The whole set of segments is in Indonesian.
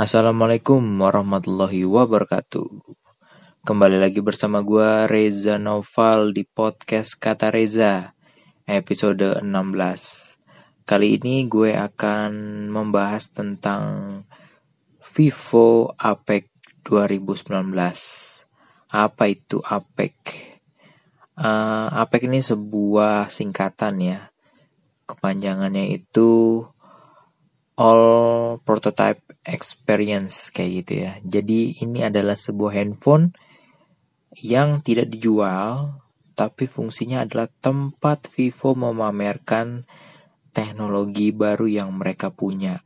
Assalamualaikum warahmatullahi wabarakatuh. Kembali lagi bersama gue Reza Noval di podcast Kata Reza episode 16. Kali ini gue akan membahas tentang Vivo APEC 2019. Apa itu APEC? Uh, APEC ini sebuah singkatan ya. Kepanjangannya itu All Prototype Experience kayak gitu ya. Jadi ini adalah sebuah handphone yang tidak dijual, tapi fungsinya adalah tempat Vivo memamerkan teknologi baru yang mereka punya.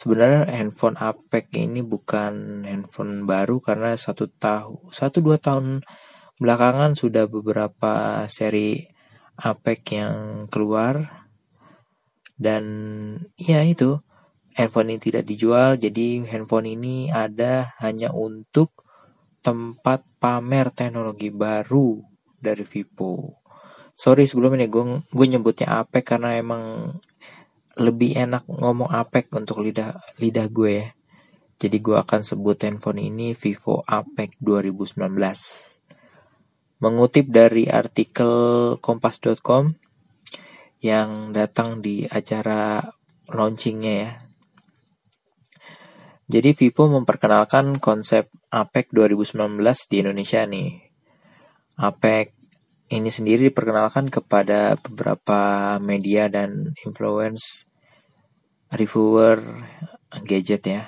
Sebenarnya handphone APEC ini bukan handphone baru karena satu tahun, satu dua tahun belakangan sudah beberapa seri APEC yang keluar dan ya itu handphone ini tidak dijual, jadi handphone ini ada hanya untuk tempat pamer teknologi baru dari Vivo. Sorry sebelumnya gue gue nyebutnya APEC karena emang lebih enak ngomong APEC untuk lidah lidah gue ya. Jadi gue akan sebut handphone ini Vivo APEC 2019. Mengutip dari artikel kompas.com yang datang di acara launchingnya ya jadi Vivo memperkenalkan konsep APEC 2019 di Indonesia nih. APEC ini sendiri diperkenalkan kepada beberapa media dan influence reviewer gadget ya.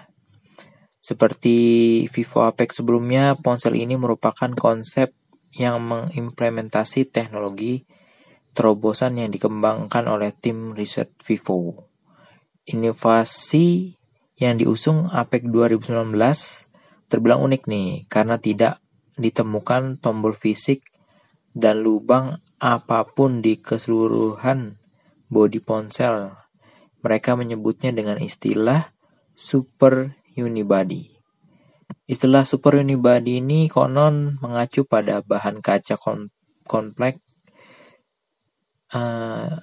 Seperti Vivo APEC sebelumnya, ponsel ini merupakan konsep yang mengimplementasi teknologi terobosan yang dikembangkan oleh tim riset Vivo. Inovasi yang diusung APEC 2019 terbilang unik nih karena tidak ditemukan tombol fisik dan lubang apa pun di keseluruhan bodi ponsel. Mereka menyebutnya dengan istilah super unibody. Istilah super unibody ini konon mengacu pada bahan kaca kompleks uh,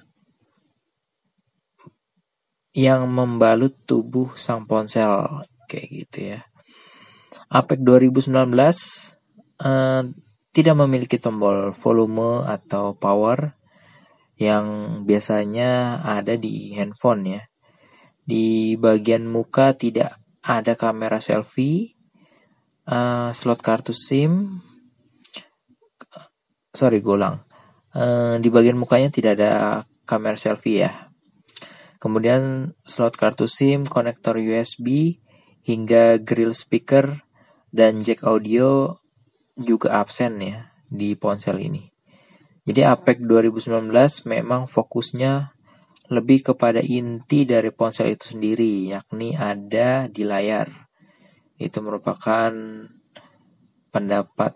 yang membalut tubuh sang ponsel kayak gitu ya. APEC 2019 uh, tidak memiliki tombol volume atau power yang biasanya ada di handphone ya. Di bagian muka tidak ada kamera selfie, uh, slot kartu SIM, sorry golang. Uh, di bagian mukanya tidak ada kamera selfie ya. Kemudian slot kartu SIM, konektor USB, hingga grill speaker dan jack audio juga absen ya di ponsel ini. Jadi APEC 2019 memang fokusnya lebih kepada inti dari ponsel itu sendiri, yakni ada di layar. Itu merupakan pendapat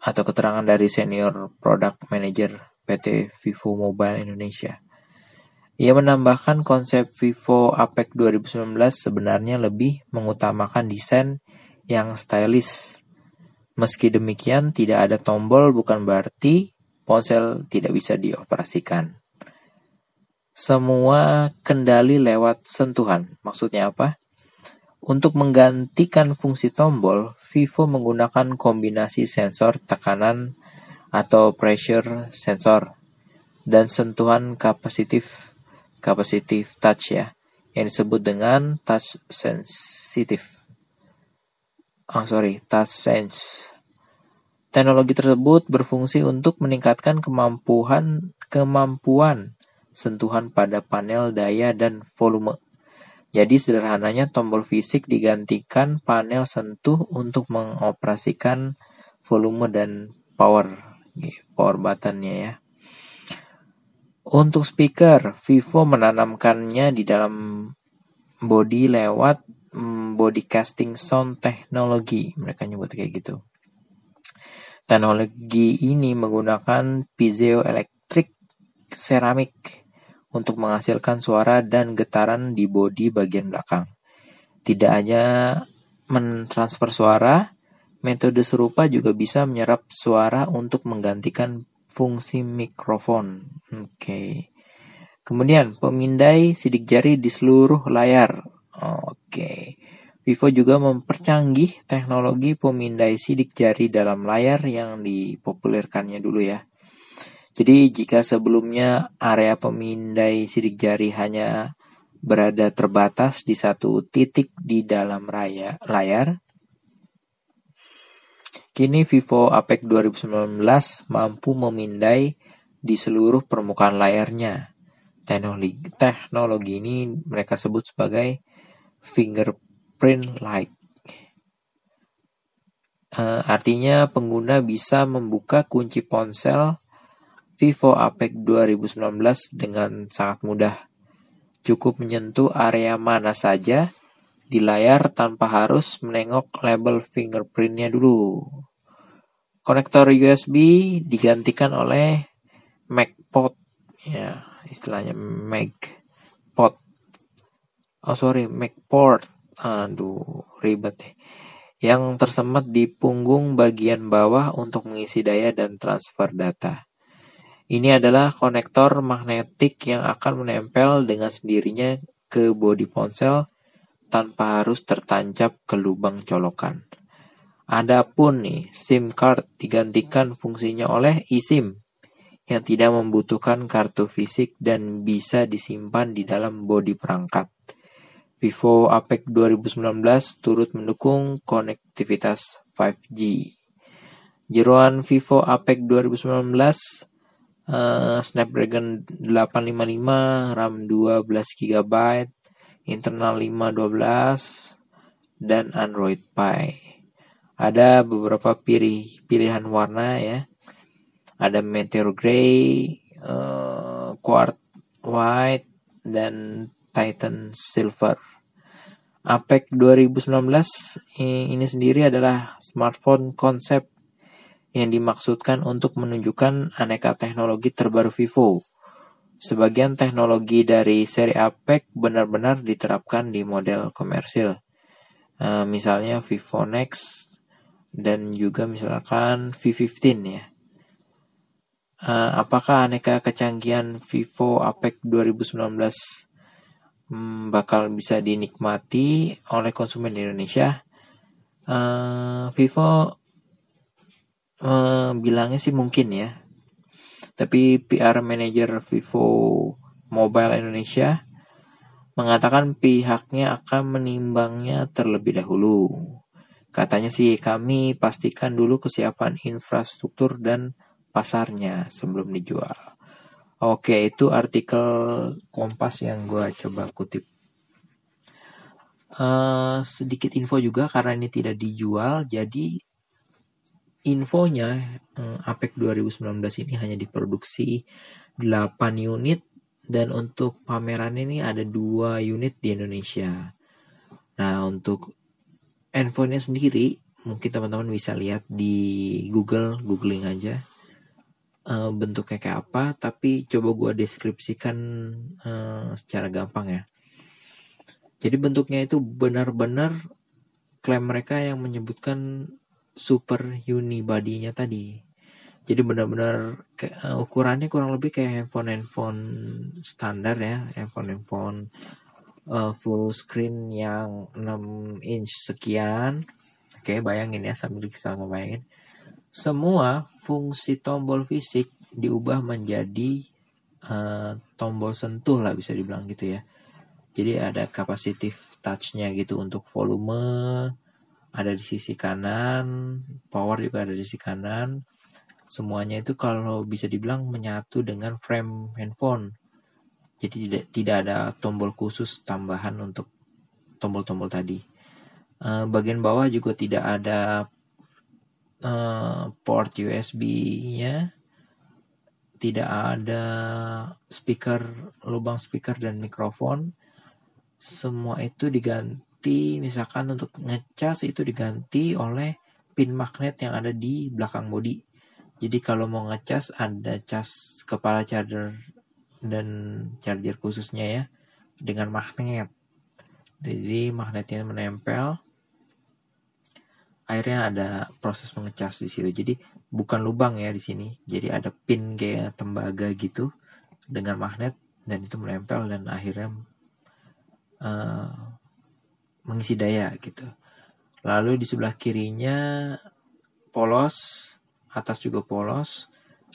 atau keterangan dari senior product manager PT Vivo Mobile Indonesia. Ia menambahkan konsep Vivo APEC 2019 sebenarnya lebih mengutamakan desain yang stylish. Meski demikian, tidak ada tombol bukan berarti ponsel tidak bisa dioperasikan. Semua kendali lewat sentuhan. Maksudnya apa? Untuk menggantikan fungsi tombol, Vivo menggunakan kombinasi sensor tekanan atau pressure sensor dan sentuhan kapasitif capacitive touch ya, yang disebut dengan touch sensitive. Oh sorry, touch sense. Teknologi tersebut berfungsi untuk meningkatkan kemampuan kemampuan sentuhan pada panel daya dan volume. Jadi sederhananya tombol fisik digantikan panel sentuh untuk mengoperasikan volume dan power power buttonnya ya. Untuk speaker, Vivo menanamkannya di dalam body lewat mm, body casting sound technology. Mereka nyebut kayak gitu. Teknologi ini menggunakan piezoelectric ceramik untuk menghasilkan suara dan getaran di bodi bagian belakang. Tidak hanya mentransfer suara, Metode serupa juga bisa menyerap suara untuk menggantikan fungsi mikrofon. Oke. Okay. Kemudian pemindai sidik jari di seluruh layar. Oke. Vivo juga mempercanggih teknologi pemindai sidik jari dalam layar yang dipopulerkannya dulu ya. Jadi jika sebelumnya area pemindai sidik jari hanya berada terbatas di satu titik di dalam raya, layar, Kini Vivo Apec 2019 mampu memindai di seluruh permukaan layarnya. Teknologi, teknologi ini mereka sebut sebagai fingerprint light. Uh, artinya pengguna bisa membuka kunci ponsel Vivo Apec 2019 dengan sangat mudah. Cukup menyentuh area mana saja di layar tanpa harus menengok label fingerprintnya dulu. Konektor USB digantikan oleh MacPort ya istilahnya MacPort oh sorry MacPort aduh ribet deh yang tersemat di punggung bagian bawah untuk mengisi daya dan transfer data. Ini adalah konektor magnetik yang akan menempel dengan sendirinya ke bodi ponsel tanpa harus tertancap ke lubang colokan. Adapun nih, SIM card digantikan fungsinya oleh eSIM yang tidak membutuhkan kartu fisik dan bisa disimpan di dalam bodi perangkat. Vivo Apec 2019 turut mendukung konektivitas 5G. Jeroan Vivo Apec 2019 uh, Snapdragon 855, RAM 12 GB, internal 512 dan Android Pie. Ada beberapa pilih pilihan warna ya. Ada Meteor Grey, uh, Quartz White, dan Titan Silver. APEC 2019 ini sendiri adalah smartphone konsep yang dimaksudkan untuk menunjukkan aneka teknologi terbaru Vivo. Sebagian teknologi dari seri APEC benar-benar diterapkan di model komersil. Uh, misalnya Vivo Next dan juga misalkan V15 ya. Uh, apakah aneka kecanggihan Vivo Apec 2019 hmm, bakal bisa dinikmati oleh konsumen di Indonesia? Uh, Vivo uh, bilangnya sih mungkin ya. Tapi PR manager Vivo Mobile Indonesia mengatakan pihaknya akan menimbangnya terlebih dahulu. Katanya sih kami pastikan dulu kesiapan infrastruktur dan pasarnya sebelum dijual. Oke, itu artikel Kompas yang gue coba kutip. Uh, sedikit info juga karena ini tidak dijual, jadi infonya uh, APEC 2019 ini hanya diproduksi 8 unit dan untuk pameran ini ada dua unit di Indonesia. Nah, untuk handphonenya sendiri mungkin teman-teman bisa lihat di Google, googling aja uh, bentuknya kayak apa. Tapi coba gue deskripsikan uh, secara gampang ya. Jadi bentuknya itu benar-benar klaim mereka yang menyebutkan super unibody-nya tadi. Jadi benar-benar uh, ukurannya kurang lebih kayak handphone-handphone standar ya, handphone-handphone uh, full screen yang 6 inch sekian. Oke, bayangin ya sambil kita bayangin. Semua fungsi tombol fisik diubah menjadi uh, tombol sentuh lah bisa dibilang gitu ya. Jadi ada kapasitif touchnya gitu untuk volume ada di sisi kanan, power juga ada di sisi kanan. Semuanya itu kalau bisa dibilang menyatu dengan frame handphone. Jadi tidak tidak ada tombol khusus tambahan untuk tombol-tombol tadi. Uh, bagian bawah juga tidak ada uh, port USB-nya, tidak ada speaker, lubang speaker dan mikrofon. Semua itu diganti, misalkan untuk ngecas itu diganti oleh pin magnet yang ada di belakang bodi. Jadi kalau mau ngecas ada cas kepala charger dan charger khususnya ya dengan magnet. Jadi magnetnya menempel. Akhirnya ada proses mengecas di situ. Jadi bukan lubang ya di sini. Jadi ada pin kayak tembaga gitu dengan magnet dan itu menempel dan akhirnya uh, mengisi daya gitu. Lalu di sebelah kirinya polos, atas juga polos.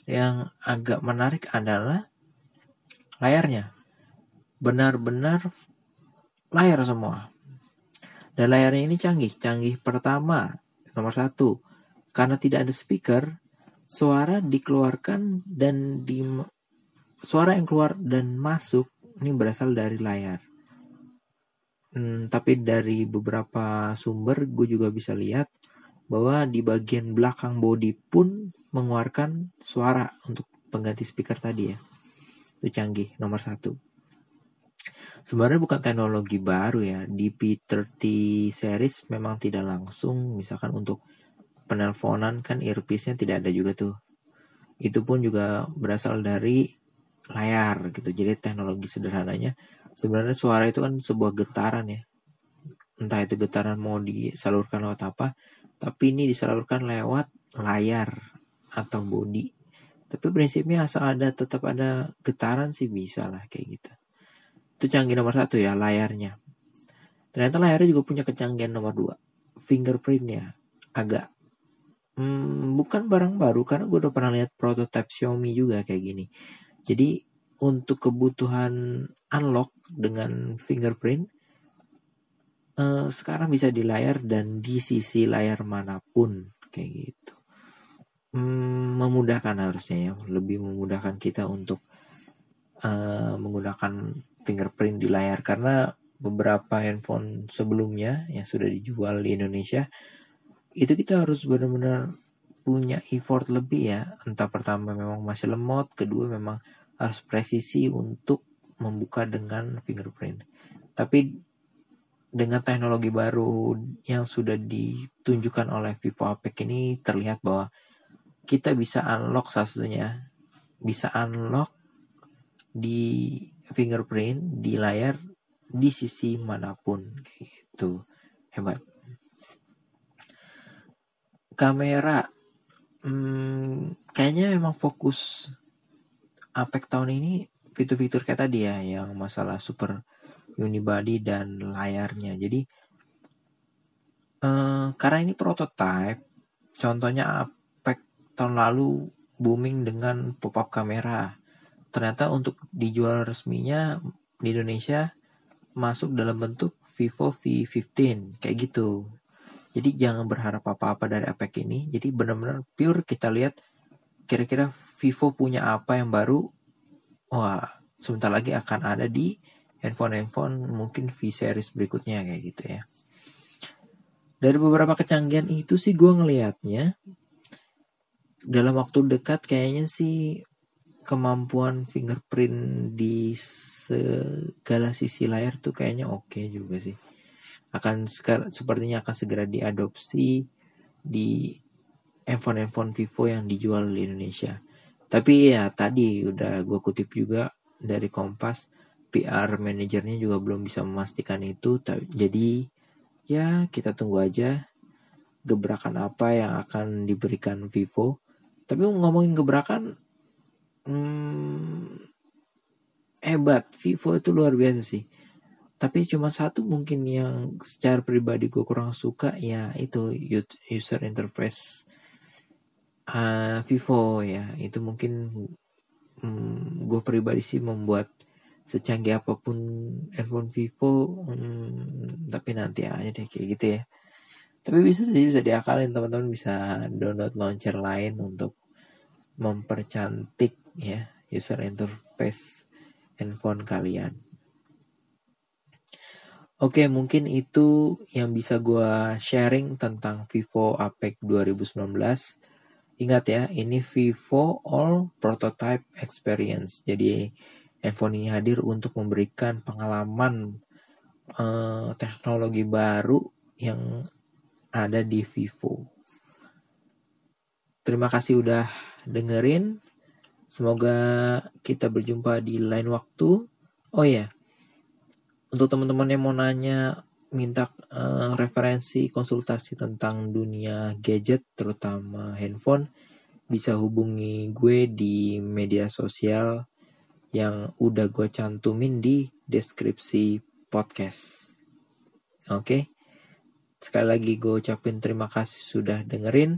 Yang agak menarik adalah layarnya. Benar-benar layar semua. Dan layarnya ini canggih. Canggih pertama, nomor satu. Karena tidak ada speaker, suara dikeluarkan dan di suara yang keluar dan masuk ini berasal dari layar. Hmm, tapi dari beberapa sumber gue juga bisa lihat bahwa di bagian belakang body pun mengeluarkan suara untuk pengganti speaker tadi ya. Itu canggih nomor satu. Sebenarnya bukan teknologi baru ya. Di P30 series memang tidak langsung misalkan untuk penelponan kan earpiece-nya tidak ada juga tuh. Itu pun juga berasal dari layar gitu. Jadi teknologi sederhananya sebenarnya suara itu kan sebuah getaran ya entah itu getaran mau disalurkan lewat apa tapi ini disalurkan lewat layar atau body tapi prinsipnya asal ada tetap ada getaran sih bisa lah kayak gitu itu canggih nomor satu ya layarnya. Ternyata layarnya juga punya kecanggihan nomor dua. Fingerprintnya. Agak hmm, bukan barang baru karena gue udah pernah lihat prototipe Xiaomi juga kayak gini. Jadi untuk kebutuhan unlock dengan fingerprint uh, sekarang bisa di layar dan di sisi layar mana pun kayak gitu. Hmm, memudahkan harusnya ya. Lebih memudahkan kita untuk uh, menggunakan fingerprint di layar. Karena beberapa handphone sebelumnya yang sudah dijual di Indonesia itu kita harus benar-benar punya effort lebih ya. Entah pertama memang masih lemot kedua memang harus presisi untuk membuka dengan fingerprint. Tapi dengan teknologi baru yang sudah ditunjukkan oleh Vivo Apec ini terlihat bahwa kita bisa unlock satunya. Bisa unlock di fingerprint di layar di sisi mana pun kayak gitu. Hebat. Kamera hmm, kayaknya memang fokus Apec tahun ini fitur-fitur kayak tadi ya yang masalah super unibody dan layarnya. Jadi eh, karena ini prototype contohnya Apec tahun lalu booming dengan pop-up kamera ternyata untuk dijual resminya di Indonesia masuk dalam bentuk Vivo V15 kayak gitu. Jadi jangan berharap apa-apa dari Apec ini. Jadi benar-benar pure kita lihat kira-kira Vivo punya apa yang baru. Wah sebentar lagi akan ada di handphone-handphone mungkin V series berikutnya kayak gitu ya. Dari beberapa kecanggihan itu sih gue ngelihatnya dalam waktu dekat kayaknya sih kemampuan fingerprint di segala sisi layar tuh kayaknya oke okay juga sih. Akan sepertinya akan segera diadopsi di handphone-handphone Vivo yang dijual di Indonesia. Tapi ya tadi udah gue kutip juga dari Kompas, PR manajernya juga belum bisa memastikan itu. Jadi ya kita tunggu aja gebrakan apa yang akan diberikan Vivo. Tapi ngomongin gebrakan, hmm, hebat. Vivo itu luar biasa sih. Tapi cuma satu mungkin yang secara pribadi gue kurang suka ya itu user interface uh, Vivo ya itu mungkin um, gue pribadi sih membuat secanggih apa pun handphone Vivo um, tapi nanti aja deh kayak gitu ya tapi bisa sih bisa diakalin teman-teman bisa download launcher lain untuk mempercantik ya user interface handphone kalian Oke, mungkin itu yang bisa gue sharing tentang Vivo Apec 2019. Ingat ya, ini Vivo All Prototype Experience. Jadi handphone ini hadir untuk memberikan pengalaman uh, teknologi baru yang ada di Vivo. Terima kasih udah dengerin. Semoga kita berjumpa di lain waktu. Oh ya, untuk teman-teman yang mau nanya minta uh, referensi konsultasi tentang dunia gadget terutama handphone bisa hubungi gue di media sosial yang udah gue cantumin di deskripsi podcast. Oke. Sekali lagi gue ucapin terima kasih sudah dengerin.